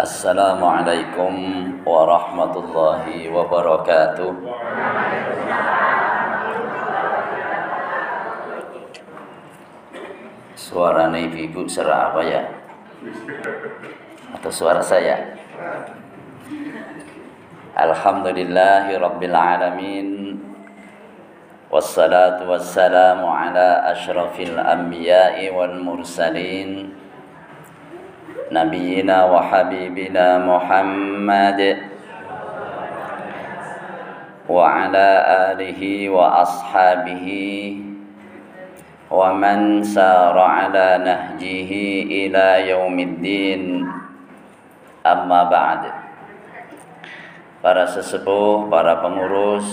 السلام عليكم ورحمة الله وبركاته Suara ibu-ibu serah apa ya? Atau suara saya? Alhamdulillahi Rabbil Alamin Wassalatu wassalamu ala ashrafil anbiya'i wal mursalin Nabiyyina wa habibina Muhammad Wa ala alihi wa ashabihi ومن سار على نهجه إلى يوم الدين أما بعد para sesepuh, para pengurus,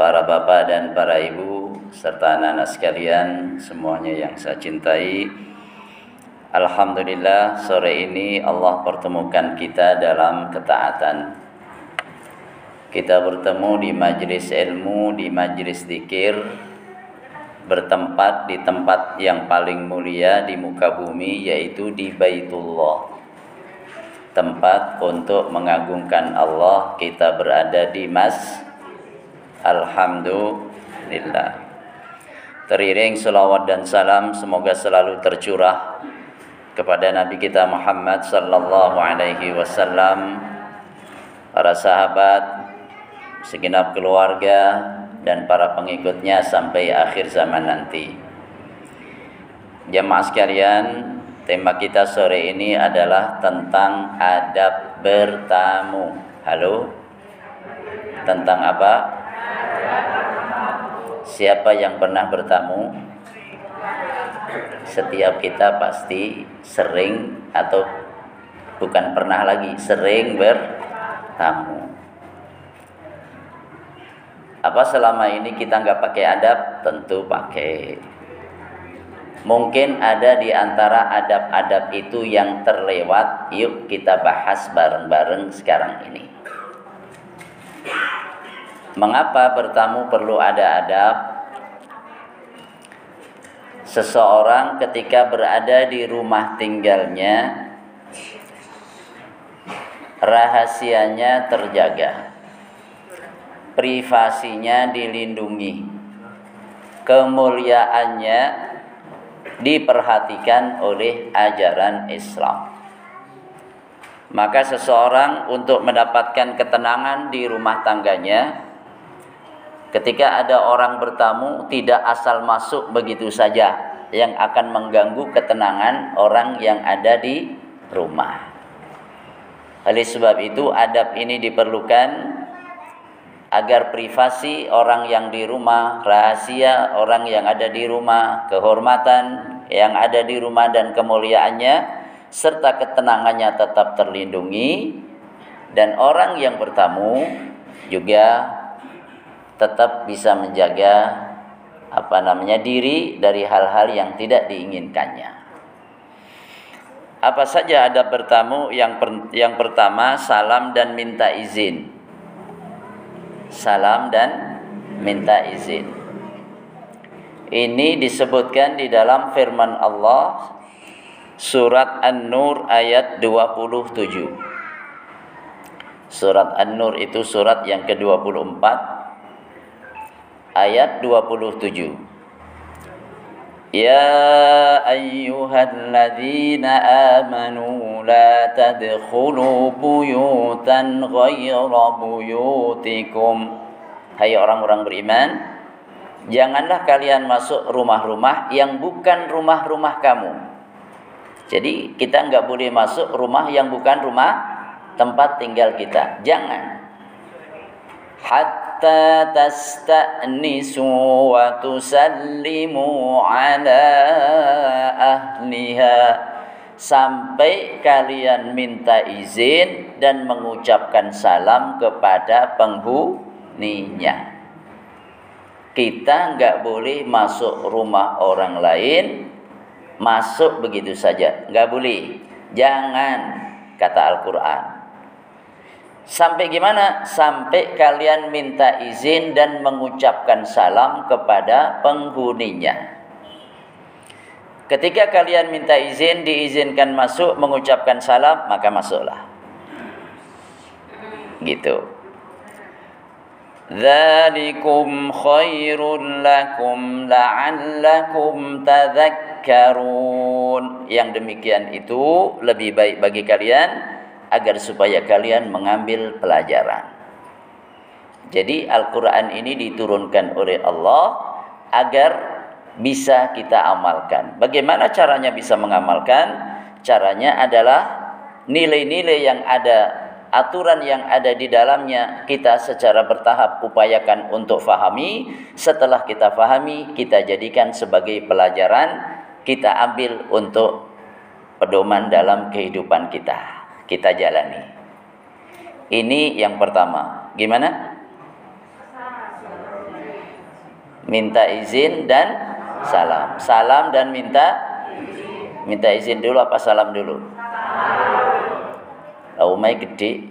para bapak dan para ibu, serta anak-anak sekalian, semuanya yang saya cintai. Alhamdulillah sore ini Allah pertemukan kita dalam ketaatan. Kita bertemu di majlis ilmu, di majlis zikir, bertempat di tempat yang paling mulia di muka bumi yaitu di Baitullah. Tempat untuk mengagungkan Allah kita berada di Mas. Alhamdulillah. Teriring selawat dan salam semoga selalu tercurah kepada Nabi kita Muhammad sallallahu alaihi wasallam para sahabat segenap keluarga dan para pengikutnya sampai akhir zaman nanti. Jemaah sekalian, tema kita sore ini adalah tentang adab bertamu. Halo? Tentang apa? Siapa yang pernah bertamu? Setiap kita pasti sering atau bukan pernah lagi, sering bertamu. Apa selama ini kita nggak pakai adab? Tentu pakai. Mungkin ada di antara adab-adab itu yang terlewat. Yuk kita bahas bareng-bareng sekarang ini. Mengapa bertamu perlu ada adab? Seseorang ketika berada di rumah tinggalnya, rahasianya terjaga. Privasinya dilindungi. Kemuliaannya diperhatikan oleh ajaran Islam. Maka seseorang untuk mendapatkan ketenangan di rumah tangganya ketika ada orang bertamu tidak asal masuk begitu saja yang akan mengganggu ketenangan orang yang ada di rumah. Oleh sebab itu adab ini diperlukan agar privasi orang yang di rumah, rahasia orang yang ada di rumah, kehormatan yang ada di rumah dan kemuliaannya serta ketenangannya tetap terlindungi. Dan orang yang bertamu juga tetap bisa menjaga apa namanya diri dari hal-hal yang tidak diinginkannya. Apa saja ada bertamu yang per, yang pertama salam dan minta izin salam dan minta izin. Ini disebutkan di dalam firman Allah surat An-Nur ayat 27. Surat An-Nur itu surat yang ke-24 ayat 27 Ya ayyuhalladzina amanu la tadkhulu buyutan ghayra buyutikum. Hai orang-orang beriman Janganlah kalian masuk rumah-rumah yang bukan rumah-rumah kamu. Jadi kita nggak boleh masuk rumah yang bukan rumah tempat tinggal kita. Jangan. Hat hatta tasta'nisu wa tusallimu ala ahliha sampai kalian minta izin dan mengucapkan salam kepada penghuninya. Kita nggak boleh masuk rumah orang lain, masuk begitu saja, nggak boleh. Jangan kata Al-Quran. Sampai gimana? Sampai kalian minta izin dan mengucapkan salam kepada penghuninya. Ketika kalian minta izin, diizinkan masuk, mengucapkan salam, maka masuklah. Gitu. Dzalikum khairul lakum la'allakum tadhakkarun. Yang demikian itu lebih baik bagi kalian agar supaya kalian mengambil pelajaran. Jadi Al-Qur'an ini diturunkan oleh Allah agar bisa kita amalkan. Bagaimana caranya bisa mengamalkan? Caranya adalah nilai-nilai yang ada aturan yang ada di dalamnya kita secara bertahap upayakan untuk fahami setelah kita fahami kita jadikan sebagai pelajaran kita ambil untuk pedoman dalam kehidupan kita kita jalani ini yang pertama gimana minta izin dan salam salam dan minta minta izin dulu apa salam dulu Umay gede.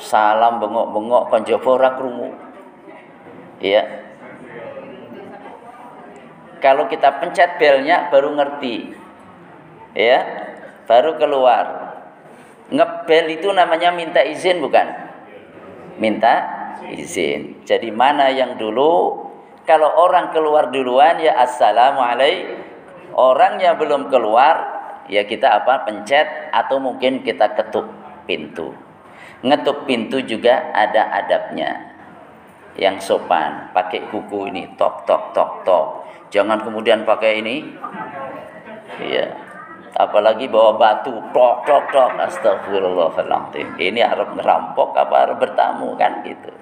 Salam bengok-bengok kon jaba ora krungu. Iya. Kalau kita pencet belnya baru ngerti. Ya. Baru keluar. Ngebel itu namanya minta izin bukan? Minta izin. Jadi mana yang dulu? Kalau orang keluar duluan ya assalamualaikum. Orangnya belum keluar ya kita apa? Pencet atau mungkin kita ketuk pintu. Ngetuk pintu juga ada adabnya. Yang sopan pakai kuku ini tok tok tok tok. Jangan kemudian pakai ini. Iya apalagi bawa batu tok tok tok astagfirullahaladzim ini Arab ngerampok apa Arab bertamu kan gitu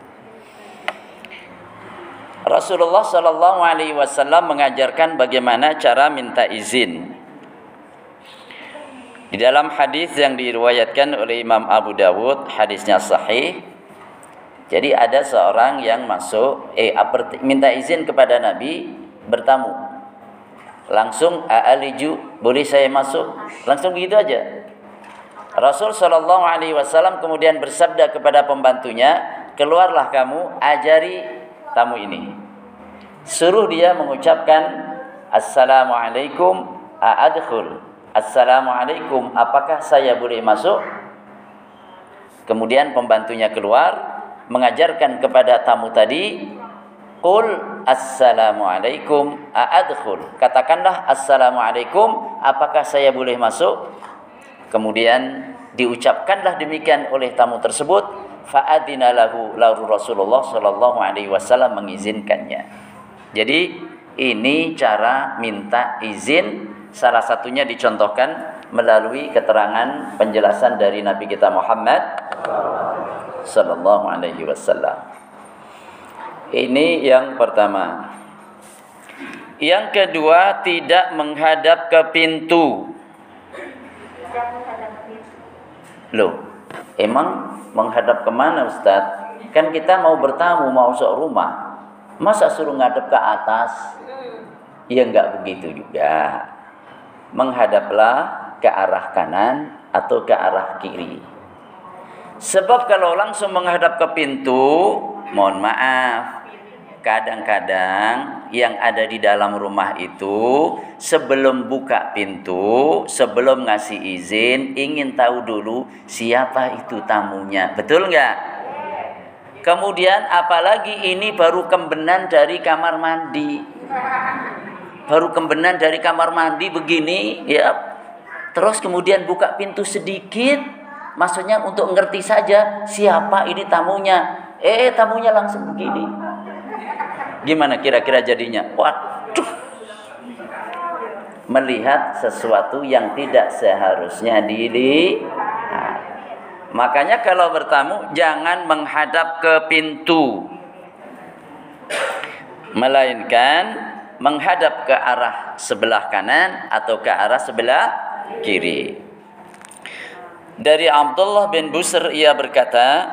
Rasulullah Shallallahu Alaihi Wasallam mengajarkan bagaimana cara minta izin di dalam hadis yang diriwayatkan oleh Imam Abu Dawud, hadisnya sahih. Jadi ada seorang yang masuk, eh minta izin kepada Nabi bertamu. Langsung aaliju, boleh saya masuk? Langsung begitu aja. Rasul Shallallahu Alaihi Wasallam kemudian bersabda kepada pembantunya, keluarlah kamu, ajari tamu ini. Suruh dia mengucapkan Assalamualaikum a'adkhul Assalamualaikum, apakah saya boleh masuk? Kemudian pembantunya keluar mengajarkan kepada tamu tadi, Qul assalamualaikum a'adkhul. Katakanlah assalamualaikum, apakah saya boleh masuk? Kemudian diucapkanlah demikian oleh tamu tersebut, fa'adina lahu lahu Rasulullah sallallahu alaihi wasallam mengizinkannya. Jadi ini cara minta izin salah satunya dicontohkan melalui keterangan penjelasan dari Nabi kita Muhammad sallallahu alaihi wasallam. Ini yang pertama. Yang kedua, tidak menghadap ke pintu. Loh, emang menghadap ke mana Ustaz? Kan kita mau bertamu, mau masuk rumah. Masa suruh ngadep ke atas? Ya enggak begitu juga menghadaplah ke arah kanan atau ke arah kiri. Sebab kalau langsung menghadap ke pintu, mohon maaf, kadang-kadang yang ada di dalam rumah itu sebelum buka pintu, sebelum ngasih izin, ingin tahu dulu siapa itu tamunya. Betul nggak? Kemudian apalagi ini baru kembenan dari kamar mandi baru kembenan dari kamar mandi begini ya terus kemudian buka pintu sedikit maksudnya untuk ngerti saja siapa ini tamunya eh tamunya langsung begini gimana kira-kira jadinya? Waduh. Melihat sesuatu yang tidak seharusnya dilihat makanya kalau bertamu jangan menghadap ke pintu. Melainkan menghadap ke arah sebelah kanan atau ke arah sebelah kiri. Dari Abdullah bin Busr ia berkata,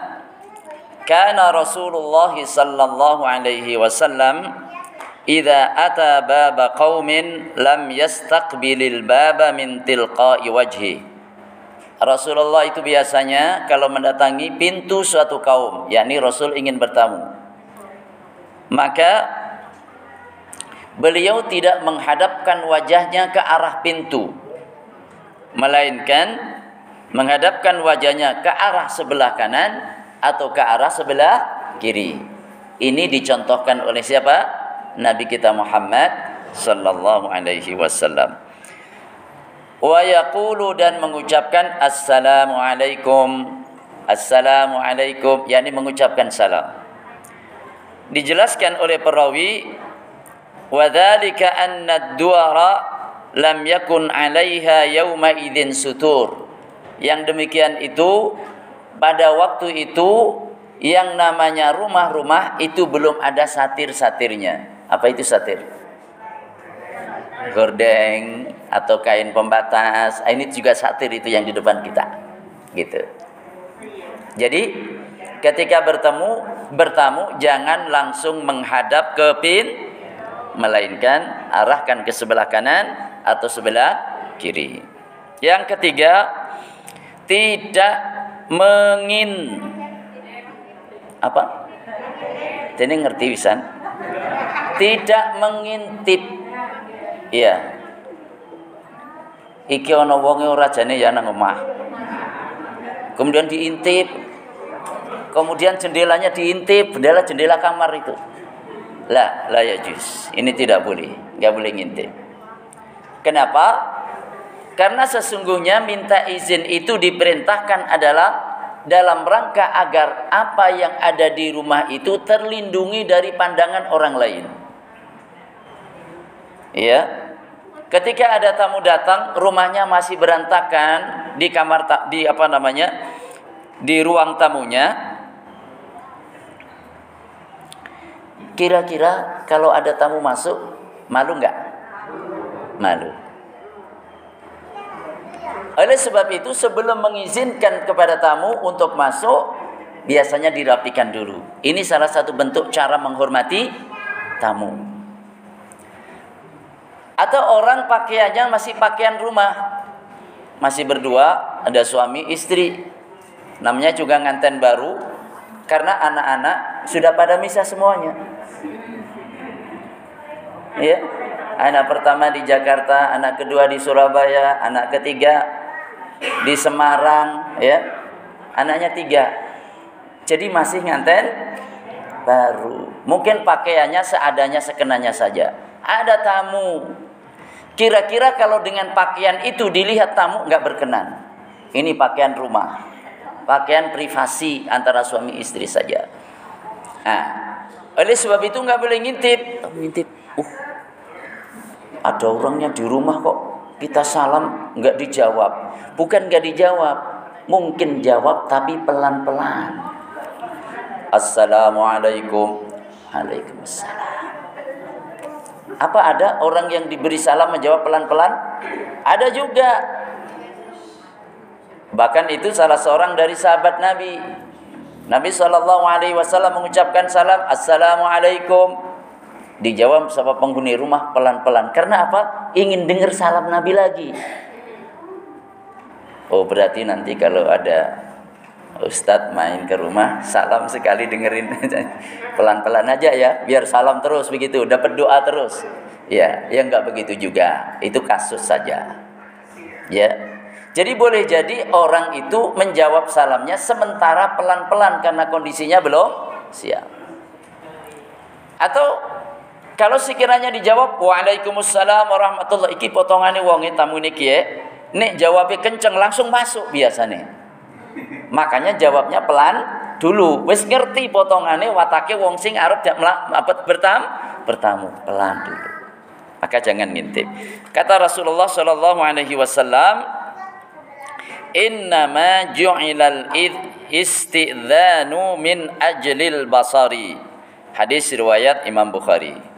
"Kana Rasulullah sallallahu alaihi wasallam idza ata baba qaumin lam yastaqbilil baba min tilqa'i wajhi." Rasulullah itu biasanya kalau mendatangi pintu suatu kaum, yakni Rasul ingin bertamu. Maka beliau tidak menghadapkan wajahnya ke arah pintu melainkan menghadapkan wajahnya ke arah sebelah kanan atau ke arah sebelah kiri. Ini dicontohkan oleh siapa? Nabi kita Muhammad sallallahu alaihi wasallam. Wa yaqulu dan mengucapkan assalamu alaikum. Assalamu alaikum yakni mengucapkan salam. Dijelaskan oleh perawi Wadhalika anna duara lam yakun 'alaiha yauma idzin sutur. Yang demikian itu pada waktu itu yang namanya rumah-rumah itu belum ada satir-satirnya. Apa itu satir? Gordeng atau kain pembatas. Ah, ini juga satir itu yang di depan kita. Gitu. Jadi ketika bertemu bertamu jangan langsung menghadap ke pin melainkan arahkan ke sebelah kanan atau sebelah kiri. Yang ketiga, tidak mengin apa? Ini ngerti bisa? Tidak mengintip. Iya. Iki ana wonge ora jane ya nang omah. Kemudian diintip. Kemudian jendelanya diintip, jendela jendela kamar itu. La, la ya juz. Ini tidak boleh, nggak boleh ngintip. Kenapa? Karena sesungguhnya minta izin itu diperintahkan adalah dalam rangka agar apa yang ada di rumah itu terlindungi dari pandangan orang lain. Ya. Ketika ada tamu datang, rumahnya masih berantakan di kamar di apa namanya? di ruang tamunya, Kira-kira kalau ada tamu masuk, malu nggak? Malu. Oleh sebab itu sebelum mengizinkan kepada tamu untuk masuk, biasanya dirapikan dulu. Ini salah satu bentuk cara menghormati tamu. Atau orang pakaiannya masih pakaian rumah. Masih berdua, ada suami, istri. Namanya juga nganten baru, karena anak-anak sudah pada misa semuanya. Ya. Anak pertama di Jakarta, anak kedua di Surabaya, anak ketiga di Semarang, ya. Anaknya tiga. Jadi masih nganten baru. Mungkin pakaiannya seadanya sekenanya saja. Ada tamu. Kira-kira kalau dengan pakaian itu dilihat tamu nggak berkenan. Ini pakaian rumah. Pakaian privasi antara suami istri saja. Nah, oleh sebab itu nggak boleh ngintip. Ngintip. Uh, ada orangnya di rumah kok kita salam nggak dijawab. Bukan nggak dijawab mungkin jawab tapi pelan-pelan. Assalamualaikum. Waalaikumsalam. Apa ada orang yang diberi salam menjawab pelan-pelan? Ada juga. Bahkan itu salah seorang dari sahabat Nabi. Nabi Wasallam mengucapkan salam Assalamualaikum Dijawab sama penghuni rumah pelan-pelan. Karena apa? Ingin dengar salam Nabi lagi. Oh berarti nanti kalau ada Ustadz main ke rumah, salam sekali dengerin pelan-pelan aja ya, biar salam terus begitu, dapat doa terus. Ya, ya nggak begitu juga, itu kasus saja. Ya, jadi boleh jadi orang itu menjawab salamnya sementara pelan-pelan karena kondisinya belum siap. Atau kalau sekiranya dijawab Waalaikumsalam warahmatullahi iki potongane wong tamu niki ya. Nek jawabnya kenceng langsung masuk biasa nih. Makanya jawabnya pelan dulu. Wis ngerti potongane watake wong sing arep apa bertam bertamu pelan dulu. Maka jangan ngintip. Kata Rasulullah sallallahu alaihi wasallam, "Innama ju'ilal min ajlil basari." Hadis riwayat Imam Bukhari.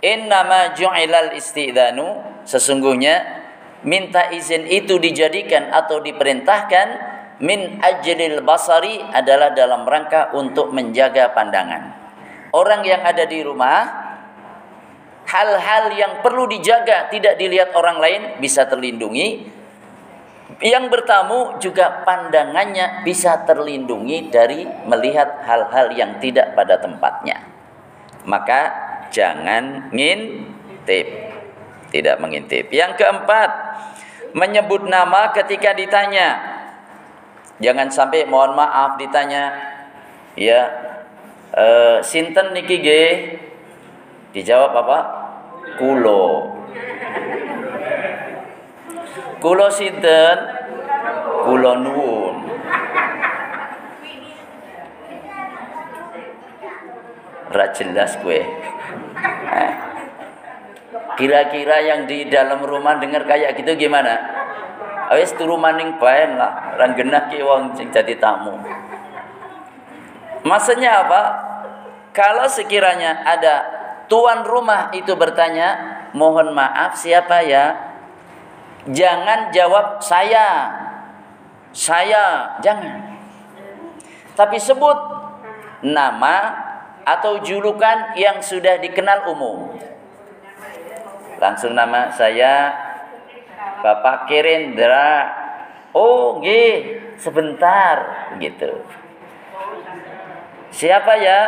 Innama ju'ilal istidanu sesungguhnya minta izin itu dijadikan atau diperintahkan min ajlil basari adalah dalam rangka untuk menjaga pandangan. Orang yang ada di rumah hal-hal yang perlu dijaga tidak dilihat orang lain bisa terlindungi. Yang bertamu juga pandangannya bisa terlindungi dari melihat hal-hal yang tidak pada tempatnya. Maka jangan ngintip. Tidak mengintip. Yang keempat, menyebut nama ketika ditanya. Jangan sampai mohon maaf ditanya, ya, uh, sinten niki ge? Dijawab apa? Kulo. Kulo sinten? Kulo nuwun. Ra jelas gue. Eh. Kira-kira yang di dalam rumah dengar kayak gitu gimana? Awes turu maning baen lah, orang genah wong sing jadi tamu. Maksudnya apa? Kalau sekiranya ada tuan rumah itu bertanya, mohon maaf siapa ya? Jangan jawab saya. Saya, jangan. Tapi sebut nama atau julukan yang sudah dikenal umum. Langsung nama saya Bapak Kirendra. Oh, nggih, sebentar gitu. Siapa ya?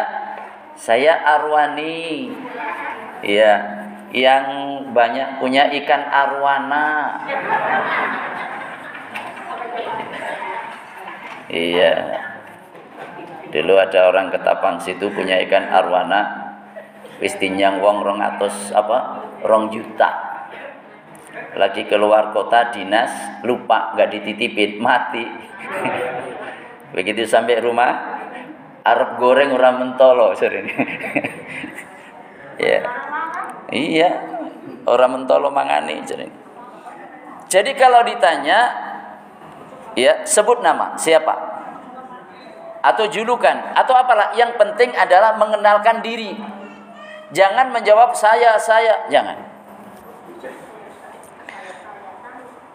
Saya Arwani. Iya, yang banyak punya ikan arwana. Iya. Dulu ada orang ketapang situ punya ikan arwana. Wis tinyang wong rong atus apa? Rong juta. Lagi keluar kota dinas, lupa nggak dititipin, mati. Begitu sampai rumah, Arab goreng orang mentolo sering. ya. Iya. Orang mentolo mangani sering. Jadi kalau ditanya ya sebut nama siapa atau julukan atau apalah yang penting adalah mengenalkan diri. Jangan menjawab saya saya jangan.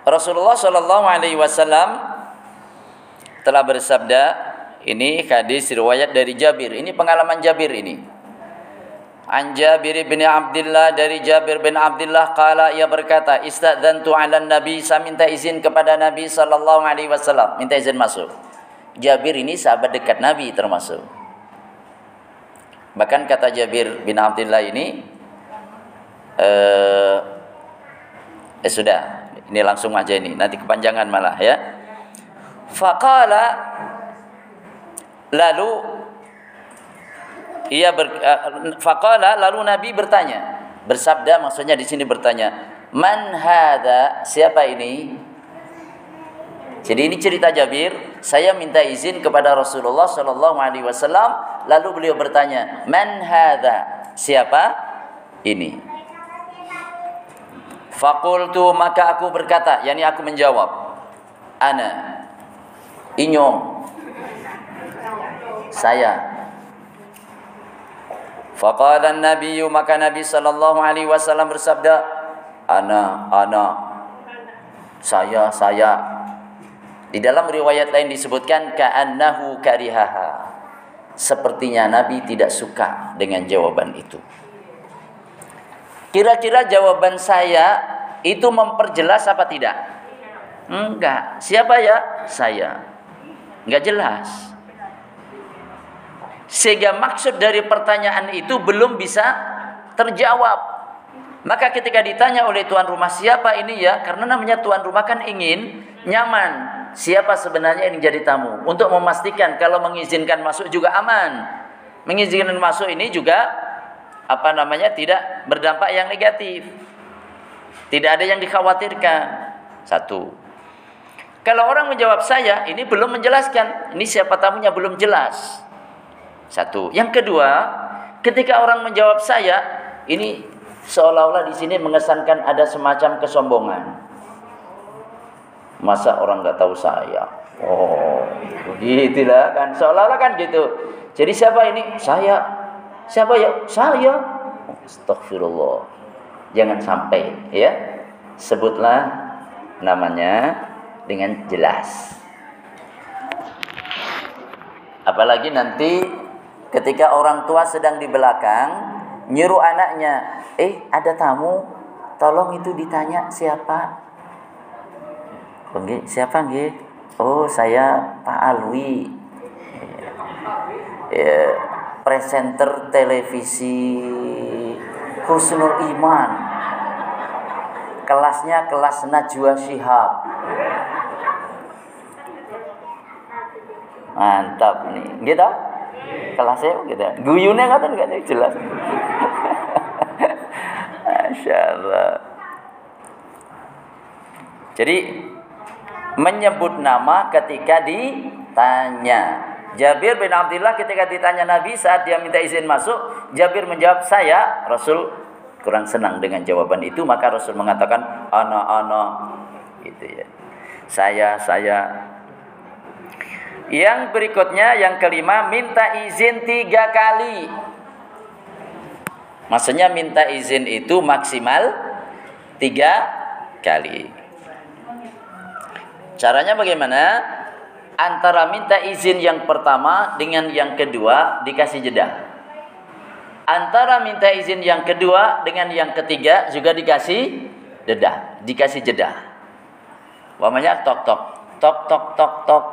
Rasulullah Shallallahu Alaihi Wasallam telah bersabda ini hadis riwayat dari Jabir ini pengalaman Jabir ini. An Jabir bin Abdullah dari Jabir bin Abdullah kala ia berkata istadzantu ala nabi saya minta izin kepada Nabi sallallahu alaihi wasallam minta izin masuk Jabir ini sahabat dekat Nabi termasuk. Bahkan kata Jabir bin Abdullah ini, eh, eh sudah, ini langsung aja ini, nanti kepanjangan malah ya. Fakala lalu ia ber, faqala lalu Nabi bertanya, bersabda maksudnya di sini bertanya, "Man hada? Siapa ini?" Jadi ini cerita Jabir, saya minta izin kepada Rasulullah Shallallahu alaihi wasallam, lalu beliau bertanya, "Man hadza?" Siapa ini? Fakultu maka aku berkata, yakni aku menjawab, "Ana." Inyong. Saya. Faqala Nabi maka Nabi sallallahu alaihi wasallam bersabda, "Ana, ana." Saya, saya di dalam riwayat lain disebutkan ka'annahu karihaha. Sepertinya Nabi tidak suka dengan jawaban itu. Kira-kira jawaban saya itu memperjelas apa tidak? Enggak. Siapa ya? Saya. Enggak jelas. Sehingga maksud dari pertanyaan itu belum bisa terjawab. Maka ketika ditanya oleh tuan rumah siapa ini ya, karena namanya tuan rumah kan ingin nyaman, siapa sebenarnya yang jadi tamu untuk memastikan kalau mengizinkan masuk juga aman. Mengizinkan masuk ini juga apa namanya tidak berdampak yang negatif. Tidak ada yang dikhawatirkan. Satu. Kalau orang menjawab saya, ini belum menjelaskan. Ini siapa tamunya belum jelas. Satu. Yang kedua, ketika orang menjawab saya, ini seolah-olah di sini mengesankan ada semacam kesombongan. Masa orang nggak tahu saya? Oh, begitulah kan. Seolah-olah kan gitu. Jadi siapa ini? Saya. Siapa ya? Saya. Astagfirullah. Jangan sampai ya. Sebutlah namanya dengan jelas. Apalagi nanti ketika orang tua sedang di belakang nyuruh anaknya, "Eh, ada tamu, tolong itu ditanya siapa?" Nggih, siapa nggih? Oh, saya Pak Alwi. Ya, presenter televisi husnul iman. Kelasnya kelas Najwa Shihab. Mantap nih. Gitu? Kelasnya gitu. Guyune kan enggak jelas. Masya. Jadi menyebut nama ketika ditanya. Jabir bin Abdullah ketika ditanya Nabi saat dia minta izin masuk, Jabir menjawab saya. Rasul kurang senang dengan jawaban itu, maka Rasul mengatakan ana ana gitu ya. Saya saya. Yang berikutnya yang kelima minta izin tiga kali. Maksudnya minta izin itu maksimal tiga kali. Caranya bagaimana? Antara minta izin yang pertama dengan yang kedua dikasih jeda. Antara minta izin yang kedua dengan yang ketiga juga dikasih jeda, dikasih jeda. Wamanya tok tok, tok tok tok tok.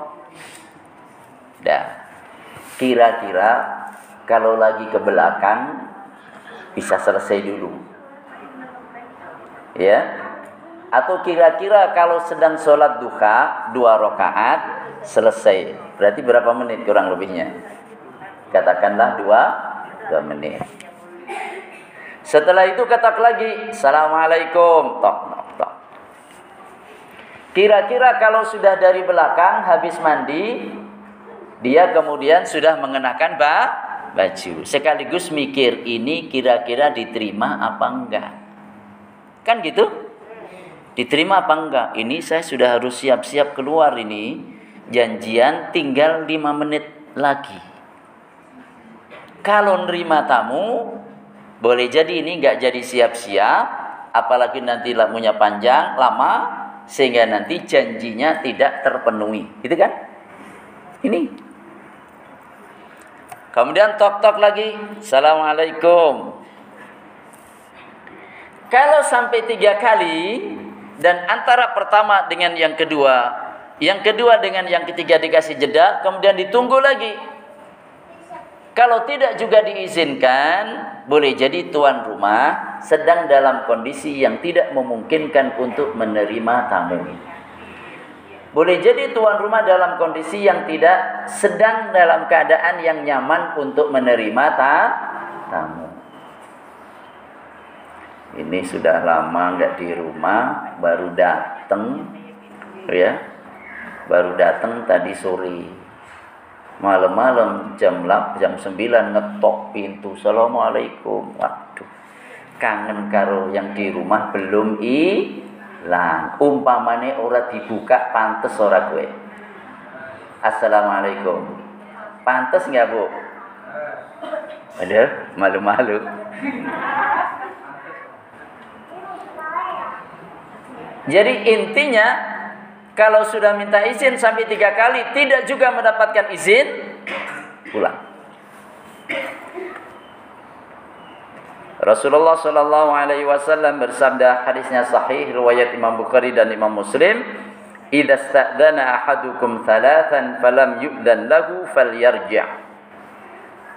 Dah. Kira-kira kalau lagi ke belakang bisa selesai dulu. Ya, atau kira-kira kalau sedang sholat duha dua rakaat selesai. Berarti berapa menit kurang lebihnya? Katakanlah dua dua menit. Setelah itu ketak lagi assalamualaikum. Tok tok tok. Kira-kira kalau sudah dari belakang habis mandi dia kemudian sudah mengenakan ba baju. Sekaligus mikir ini kira-kira diterima apa enggak? Kan gitu Diterima apa enggak? Ini saya sudah harus siap-siap keluar ini. Janjian tinggal lima menit lagi. Kalau nerima tamu, boleh jadi ini enggak jadi siap-siap. Apalagi nanti lamunya panjang, lama. Sehingga nanti janjinya tidak terpenuhi. Gitu kan? Ini. Kemudian tok-tok lagi. Assalamualaikum. Kalau sampai tiga kali, dan antara pertama dengan yang kedua, yang kedua dengan yang ketiga dikasih jeda, kemudian ditunggu lagi. Kalau tidak juga diizinkan, boleh jadi tuan rumah sedang dalam kondisi yang tidak memungkinkan untuk menerima tamu. Boleh jadi tuan rumah dalam kondisi yang tidak sedang dalam keadaan yang nyaman untuk menerima tamu ini sudah lama nggak di rumah baru datang ya. Baru datang tadi sore. Malam-malam jam jam 9 ngetok pintu. Assalamualaikum. Waduh kangen karo yang di rumah belum hilang. Umpamane ora dibuka pantes ora gue assalamualaikum. Pantes nggak bu? Ada? Malu-malu Jadi intinya kalau sudah minta izin sampai tiga kali tidak juga mendapatkan izin pulang. Rasulullah Shallallahu Alaihi Wasallam bersabda hadisnya sahih riwayat Imam Bukhari dan Imam Muslim Idza sta'dana ahadukum thalathan falam yu'dan lahu falyarji'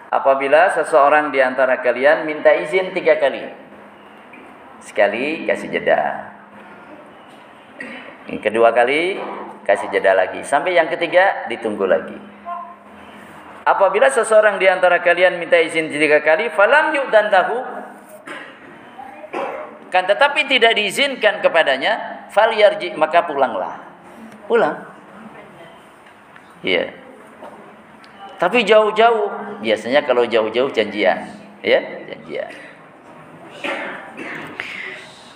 Apabila seseorang di antara kalian minta izin tiga kali Sekali kasih jeda yang kedua kali kasih jeda lagi. Sampai yang ketiga ditunggu lagi. Apabila seseorang di antara kalian minta izin tiga kali, falam yuk dan tahu, kan tetapi tidak diizinkan kepadanya, fal yarji maka pulanglah. Pulang. Iya. Tapi jauh-jauh, biasanya kalau jauh-jauh janjian, ya, janjian.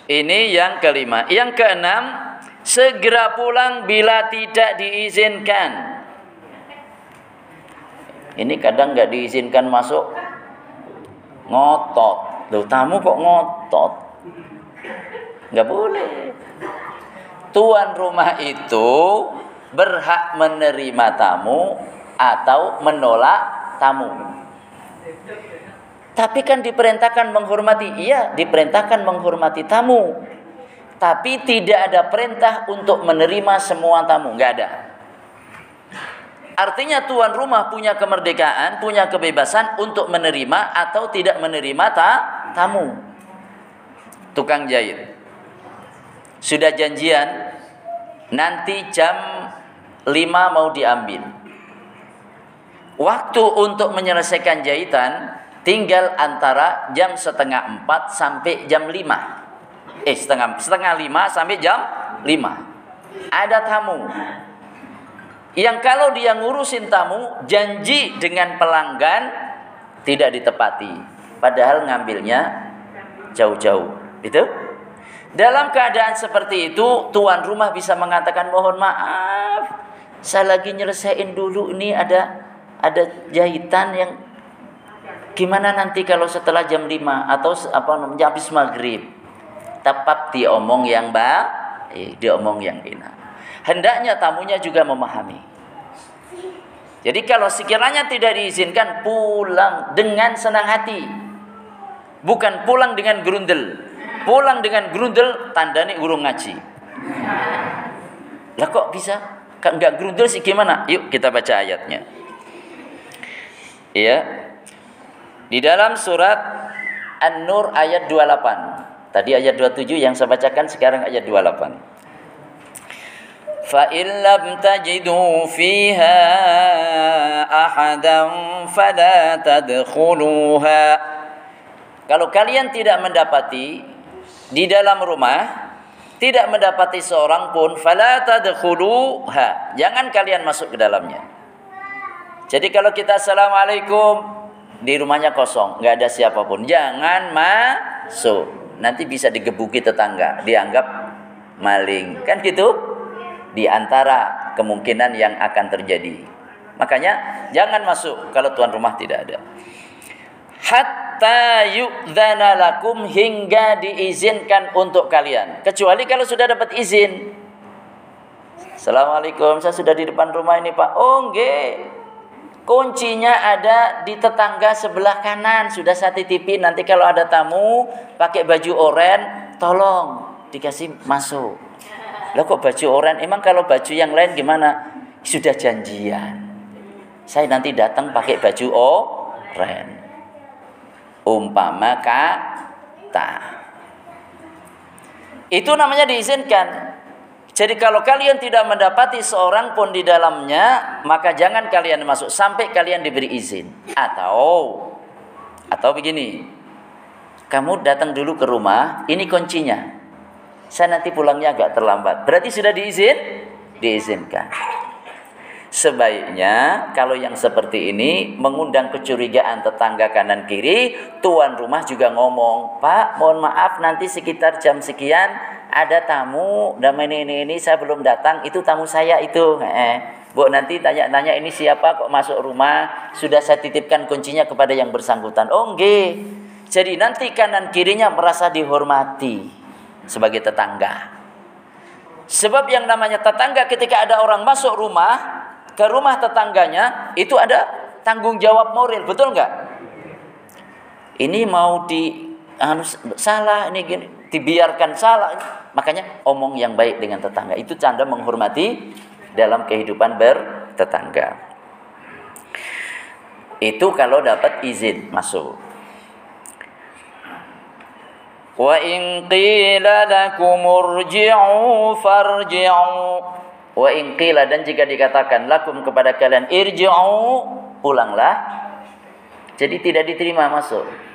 Ini yang kelima. Yang keenam, segera pulang bila tidak diizinkan. Ini kadang nggak diizinkan masuk ngotot. Loh, tamu kok ngotot? Nggak boleh. Tuan rumah itu berhak menerima tamu atau menolak tamu. Tapi kan diperintahkan menghormati. Iya, diperintahkan menghormati tamu tapi tidak ada perintah untuk menerima semua tamu, nggak ada. Artinya tuan rumah punya kemerdekaan, punya kebebasan untuk menerima atau tidak menerima ta tamu. tukang jahit. Sudah janjian nanti jam 5 mau diambil. Waktu untuk menyelesaikan jahitan tinggal antara jam setengah 4 sampai jam 5. Eh setengah setengah 5 sampai jam 5. Ada tamu. Yang kalau dia ngurusin tamu janji dengan pelanggan tidak ditepati. Padahal ngambilnya jauh-jauh. Itu? Dalam keadaan seperti itu, tuan rumah bisa mengatakan mohon maaf, saya lagi nyelesain dulu ini ada ada jahitan yang gimana nanti kalau setelah jam 5 atau apa namanya habis maghrib. Tepat diomong yang baik, eh, diomong yang enak. Hendaknya tamunya juga memahami. Jadi kalau sekiranya tidak diizinkan pulang dengan senang hati. Bukan pulang dengan gerundel. Pulang dengan grundel tandanya urung ngaji. Lah kok bisa? Kan nggak grundel sih gimana? Yuk kita baca ayatnya. Iya. Di dalam surat An-Nur ayat 28 tadi ayat 27 yang saya bacakan sekarang ayat 28 فإن لم تجدوا فيها أحدا فلا تدخلوها Kalau kalian tidak mendapati di dalam rumah tidak mendapati seorang pun fala tadkhuluha jangan kalian masuk ke dalamnya jadi kalau kita assalamualaikum di rumahnya kosong nggak ada siapapun jangan masuk nanti bisa digebuki tetangga dianggap maling. Kan gitu? Di antara kemungkinan yang akan terjadi. Makanya jangan masuk kalau tuan rumah tidak ada. Hatta yu'dzana lakum hingga diizinkan untuk kalian. Kecuali kalau sudah dapat izin. Assalamualaikum saya sudah di depan rumah ini Pak. Oh nggih kuncinya ada di tetangga sebelah kanan. Sudah saya titipin. Nanti kalau ada tamu pakai baju oranye tolong dikasih masuk. Lah kok baju oranye? Emang kalau baju yang lain gimana? Sudah janjian. Saya nanti datang pakai baju oranye. Umpama kata. Itu namanya diizinkan. Jadi kalau kalian tidak mendapati seorang pun di dalamnya, maka jangan kalian masuk sampai kalian diberi izin. Atau atau begini. Kamu datang dulu ke rumah, ini kuncinya. Saya nanti pulangnya agak terlambat. Berarti sudah diizin? Diizinkan. Sebaiknya kalau yang seperti ini mengundang kecurigaan tetangga kanan kiri, tuan rumah juga ngomong, Pak, mohon maaf nanti sekitar jam sekian ada tamu, dan ini ini ini saya belum datang, itu tamu saya itu. Eh, Bu nanti tanya-tanya ini siapa kok masuk rumah, sudah saya titipkan kuncinya kepada yang bersangkutan. Oh enggak. Jadi nanti kanan kirinya merasa dihormati sebagai tetangga. Sebab yang namanya tetangga ketika ada orang masuk rumah, ke rumah tetangganya itu ada tanggung jawab moral, betul nggak? Ini mau di anu, salah ini gini, dibiarkan salah, makanya omong yang baik dengan tetangga itu canda menghormati dalam kehidupan bertetangga. Itu kalau dapat izin masuk. Wa in qila lakum urji'u farji'u Wa in qila dan jika dikatakan lakum kepada kalian irji'u pulanglah. Jadi tidak diterima masuk.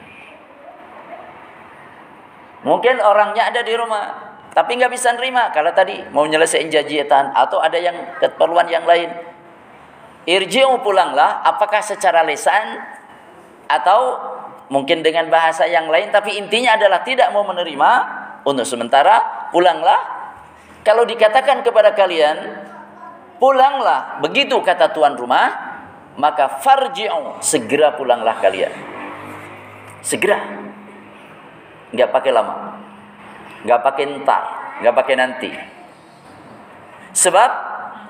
Mungkin orangnya ada di rumah, tapi nggak bisa nerima kalau tadi mau nyelesain jajitan atau ada yang keperluan yang lain. Irji'u pulanglah, apakah secara lisan atau mungkin dengan bahasa yang lain tapi intinya adalah tidak mau menerima untuk sementara pulanglah kalau dikatakan kepada kalian, pulanglah, begitu kata tuan rumah, maka farji'u, segera pulanglah kalian. Segera. Enggak pakai lama. Enggak pakai entar, enggak pakai nanti. Sebab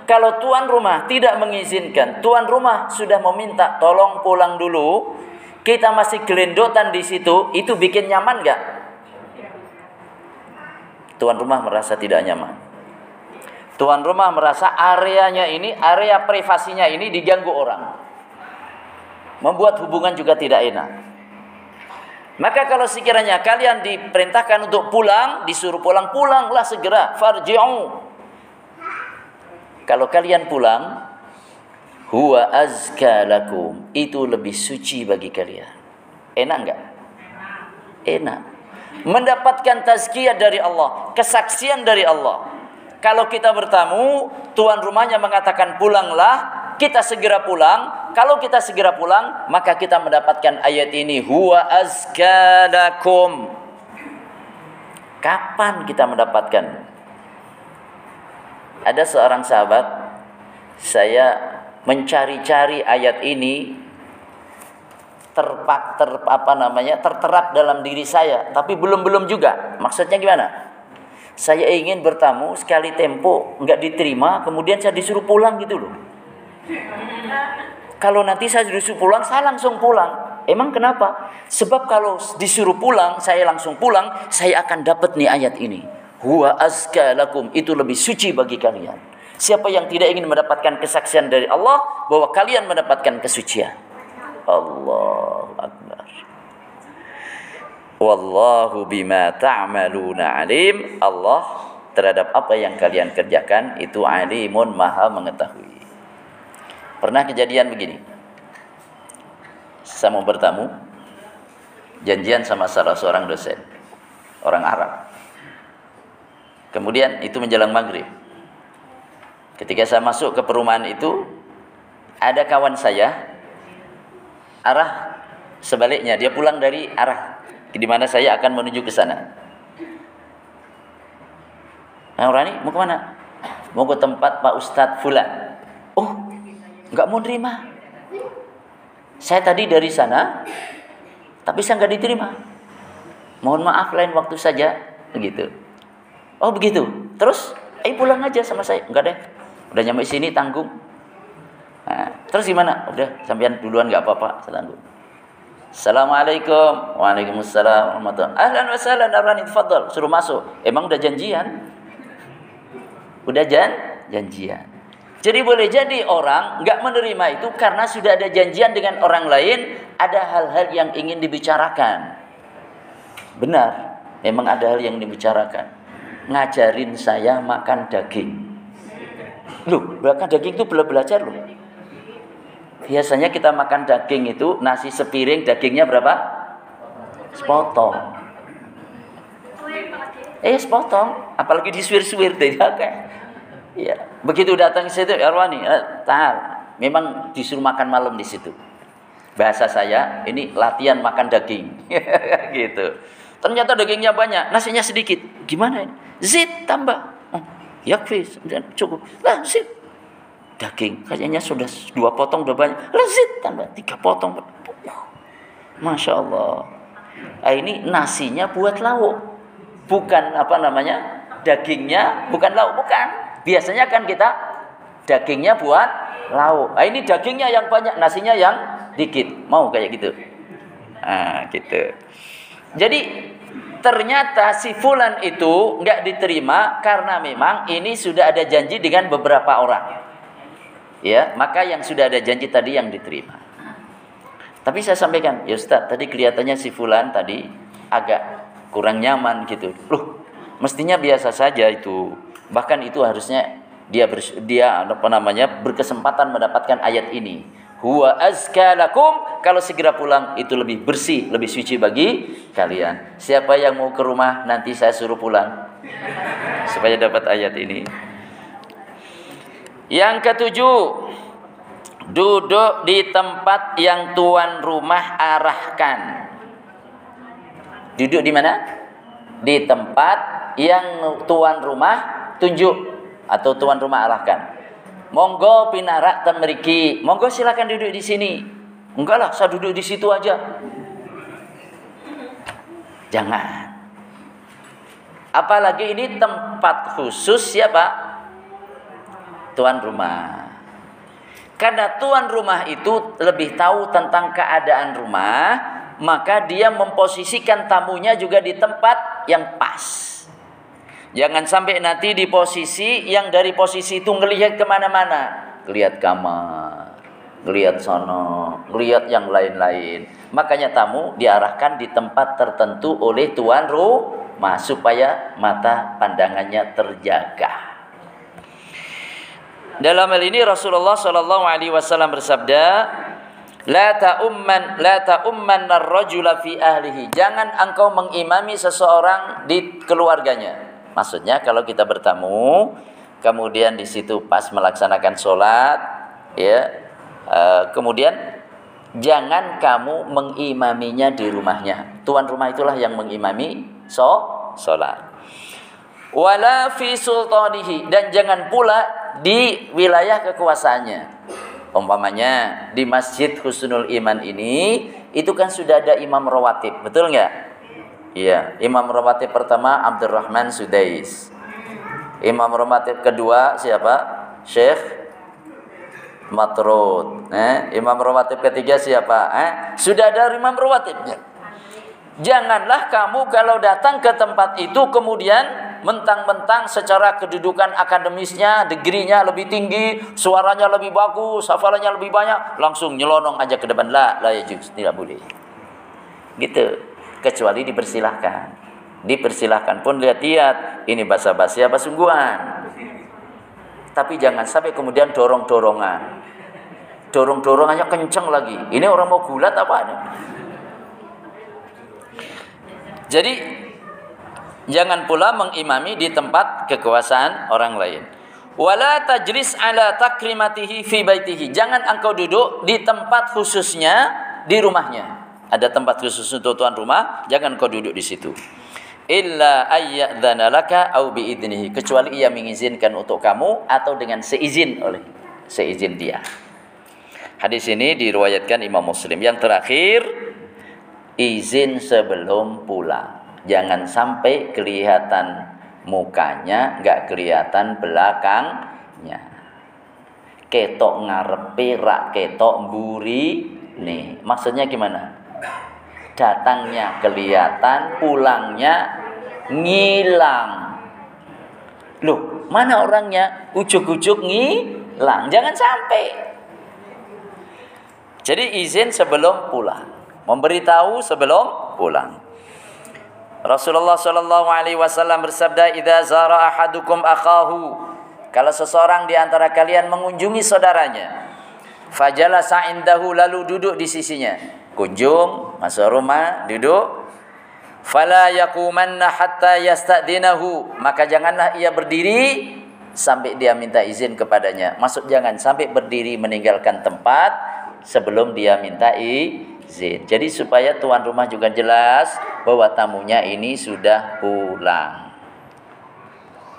kalau tuan rumah tidak mengizinkan, tuan rumah sudah meminta tolong pulang dulu, kita masih gelendotan di situ, itu bikin nyaman enggak? Tuan rumah merasa tidak nyaman. Tuan rumah merasa areanya ini, area privasinya ini diganggu orang. Membuat hubungan juga tidak enak. Maka kalau sekiranya kalian diperintahkan untuk pulang, disuruh pulang, pulanglah segera. Farji'u. Kalau kalian pulang, huwa azka lakum. Itu lebih suci bagi kalian. Enak enggak? Enak. Mendapatkan tazkiyah dari Allah, kesaksian dari Allah. Kalau kita bertamu, tuan rumahnya mengatakan pulanglah, kita segera pulang. Kalau kita segera pulang, maka kita mendapatkan ayat ini huwa azkalakum. Kapan kita mendapatkan? Ada seorang sahabat saya mencari-cari ayat ini terpak ter apa namanya terterap dalam diri saya tapi belum belum juga maksudnya gimana saya ingin bertamu sekali tempo nggak diterima kemudian saya disuruh pulang gitu loh kalau nanti saya disuruh pulang, saya langsung pulang. Emang kenapa? Sebab kalau disuruh pulang, saya langsung pulang, saya akan dapat nih ayat ini. Huwa azka lakum, itu lebih suci bagi kalian. Siapa yang tidak ingin mendapatkan kesaksian dari Allah bahwa kalian mendapatkan kesucian? Allah Akbar. Wallahu bima ta'maluna alim. Allah terhadap apa yang kalian kerjakan itu alimun maha mengetahui. Pernah kejadian begini. Saya mau bertamu, janjian sama salah seorang dosen, orang Arab. Kemudian itu menjelang maghrib. Ketika saya masuk ke perumahan itu, ada kawan saya, arah sebaliknya, dia pulang dari arah di mana saya akan menuju ke sana. Nah, Rani, mau ke mana? Mau ke tempat Pak Ustadz Fulan. Oh, nggak mau nerima. Saya tadi dari sana, tapi saya nggak diterima. Mohon maaf lain waktu saja, begitu. Oh begitu. Terus, ayo pulang aja sama saya. Enggak deh, udah nyampe sini tanggung. Nah, terus gimana? Udah, sampean duluan nggak apa-apa, saya tanggung. Assalamualaikum. Waalaikumsalam Ahlan wa sahlan Arani. Suruh masuk. Emang udah janjian? Udah jan janjian. Jadi boleh jadi orang nggak menerima itu karena sudah ada janjian dengan orang lain, ada hal-hal yang ingin dibicarakan. Benar, memang ada hal yang dibicarakan. Ngajarin saya makan daging. Loh, makan daging itu belum belajar loh. Biasanya kita makan daging itu nasi sepiring dagingnya berapa? Sepotong. Eh sepotong, apalagi disuir-suir deh kayak Ya, begitu datang ke situ, Arwani, ya, eh, tahal. Memang disuruh makan malam di situ. Bahasa saya, ini latihan makan daging. gitu. Ternyata dagingnya banyak, nasinya sedikit. Gimana ini? Zit tambah. Oh, yakfis, cukup. Lah, zit. Daging, kayaknya sudah dua potong udah banyak. Zit tambah tiga potong. Masya Allah. Nah, ini nasinya buat lauk. Bukan apa namanya? Dagingnya bukan lauk, bukan Biasanya kan kita dagingnya buat lauk. Nah, ini dagingnya yang banyak, nasinya yang dikit. Mau kayak gitu. Nah, gitu. Jadi ternyata si fulan itu nggak diterima karena memang ini sudah ada janji dengan beberapa orang. Ya, maka yang sudah ada janji tadi yang diterima. Tapi saya sampaikan, ya Ustaz, tadi kelihatannya si fulan tadi agak kurang nyaman gitu. Loh, mestinya biasa saja itu. Bahkan itu harusnya dia ber, dia apa namanya berkesempatan mendapatkan ayat ini. Huwa azka lakum kalau segera pulang itu lebih bersih, lebih suci bagi kalian. Siapa yang mau ke rumah nanti saya suruh pulang supaya dapat ayat ini. Yang ketujuh, duduk di tempat yang tuan rumah arahkan. Duduk di mana? Di tempat yang tuan rumah tunjuk atau tuan rumah arahkan. Monggo pinarak temeriki. Monggo silakan duduk di sini. Enggak lah, saya duduk di situ aja. Jangan. Apalagi ini tempat khusus siapa? Tuan rumah. Karena tuan rumah itu lebih tahu tentang keadaan rumah, maka dia memposisikan tamunya juga di tempat yang pas. Jangan sampai nanti di posisi yang dari posisi itu ngelihat ke mana-mana. Ngelihat kamar, ngelihat sono, lihat yang lain-lain. Makanya tamu diarahkan di tempat tertentu oleh tuan rumah supaya mata pandangannya terjaga. Dalam hal ini Rasulullah Shallallahu Alaihi Wasallam bersabda, La ta'umman la ta'umman ar-rajula fi ahlihi. Jangan engkau mengimami seseorang di keluarganya. Maksudnya kalau kita bertamu, kemudian di situ pas melaksanakan sholat, ya, uh, kemudian jangan kamu mengimaminya di rumahnya. Tuan rumah itulah yang mengimami so sholat. Wala fi sultanihi dan jangan pula di wilayah kekuasaannya umpamanya di Masjid Husnul Iman ini itu kan sudah ada imam rawatib, betul nggak? Iya, imam rawatib pertama Abdurrahman Sudais. Imam rawatib kedua siapa? Syekh Matrud. Eh, imam rawatib ketiga siapa? Eh, sudah ada imam rawatibnya. Janganlah kamu kalau datang ke tempat itu kemudian mentang-mentang secara kedudukan akademisnya, degrinya lebih tinggi, suaranya lebih bagus, hafalannya lebih banyak, langsung nyelonong aja ke depan lah, lah ya tidak boleh. Gitu. Kecuali dipersilahkan. Dipersilahkan pun lihat-lihat, ini bahasa basi apa sungguhan. Tapi jangan sampai kemudian dorong-dorongan. Dorong-dorongannya kenceng lagi. Ini orang mau gulat apa? Jadi Jangan pula mengimami di tempat kekuasaan orang lain. Wala tajlis ala takrimatihi fi baitihi. Jangan engkau duduk di tempat khususnya di rumahnya. Ada tempat khusus untuk tuan rumah, jangan kau duduk di situ. Illa ayyadzana laka au biidnihi. Kecuali ia mengizinkan untuk kamu atau dengan seizin oleh seizin dia. Hadis ini diriwayatkan Imam Muslim. Yang terakhir, izin sebelum pulang jangan sampai kelihatan mukanya nggak kelihatan belakangnya ketok ngarepe rak ketok mburi nih maksudnya gimana datangnya kelihatan pulangnya ngilang loh mana orangnya ujuk-ujuk ngilang jangan sampai jadi izin sebelum pulang memberitahu sebelum pulang Rasulullah Shallallahu Alaihi Wasallam bersabda, "Idza zara ahadukum akahu." Kalau seseorang di antara kalian mengunjungi saudaranya, fajala sa'indahu lalu duduk di sisinya. Kunjung, masuk rumah, duduk. Fala yakumanna hatta yasta'dinahu. Maka janganlah ia berdiri sampai dia minta izin kepadanya. Maksud jangan sampai berdiri meninggalkan tempat sebelum dia minta izin. Jadi supaya tuan rumah juga jelas bahwa tamunya ini sudah pulang.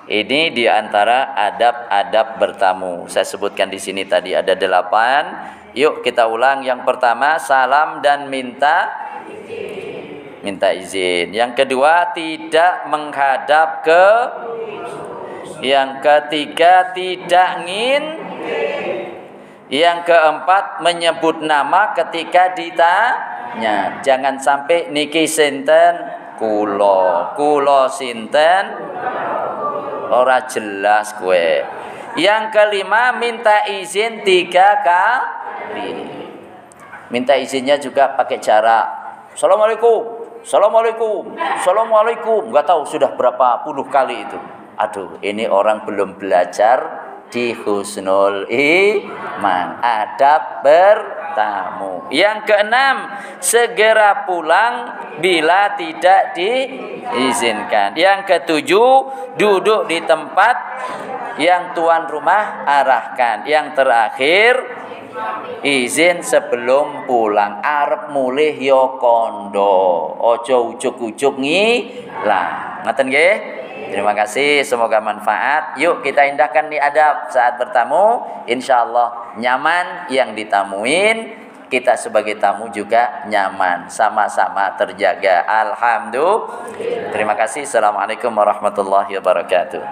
Ini di antara adab-adab bertamu. Saya sebutkan di sini tadi ada delapan. Yuk kita ulang. Yang pertama salam dan minta minta izin. Yang kedua tidak menghadap ke. Yang ketiga tidak ingin yang keempat menyebut nama ketika ditanya. Jangan sampai niki sinten kulo, kulo sinten ora jelas kue. Yang kelima minta izin tiga kali. Minta izinnya juga pakai cara Assalamualaikum, Assalamualaikum, Assalamualaikum. Gak tahu sudah berapa puluh kali itu. Aduh, ini orang belum belajar di husnul iman. Adab bertamu. Yang keenam segera pulang bila tidak diizinkan. Yang ketujuh duduk di tempat yang tuan rumah arahkan. Yang terakhir izin sebelum pulang arep mulih yo kondo ojo ujuk-ujuk lah ngaten nggih Terima kasih, semoga manfaat. Yuk kita indahkan nih adab saat bertamu. Insya Allah nyaman yang ditamuin. Kita sebagai tamu juga nyaman, sama-sama terjaga. Alhamdulillah. Terima kasih. Assalamualaikum warahmatullahi wabarakatuh.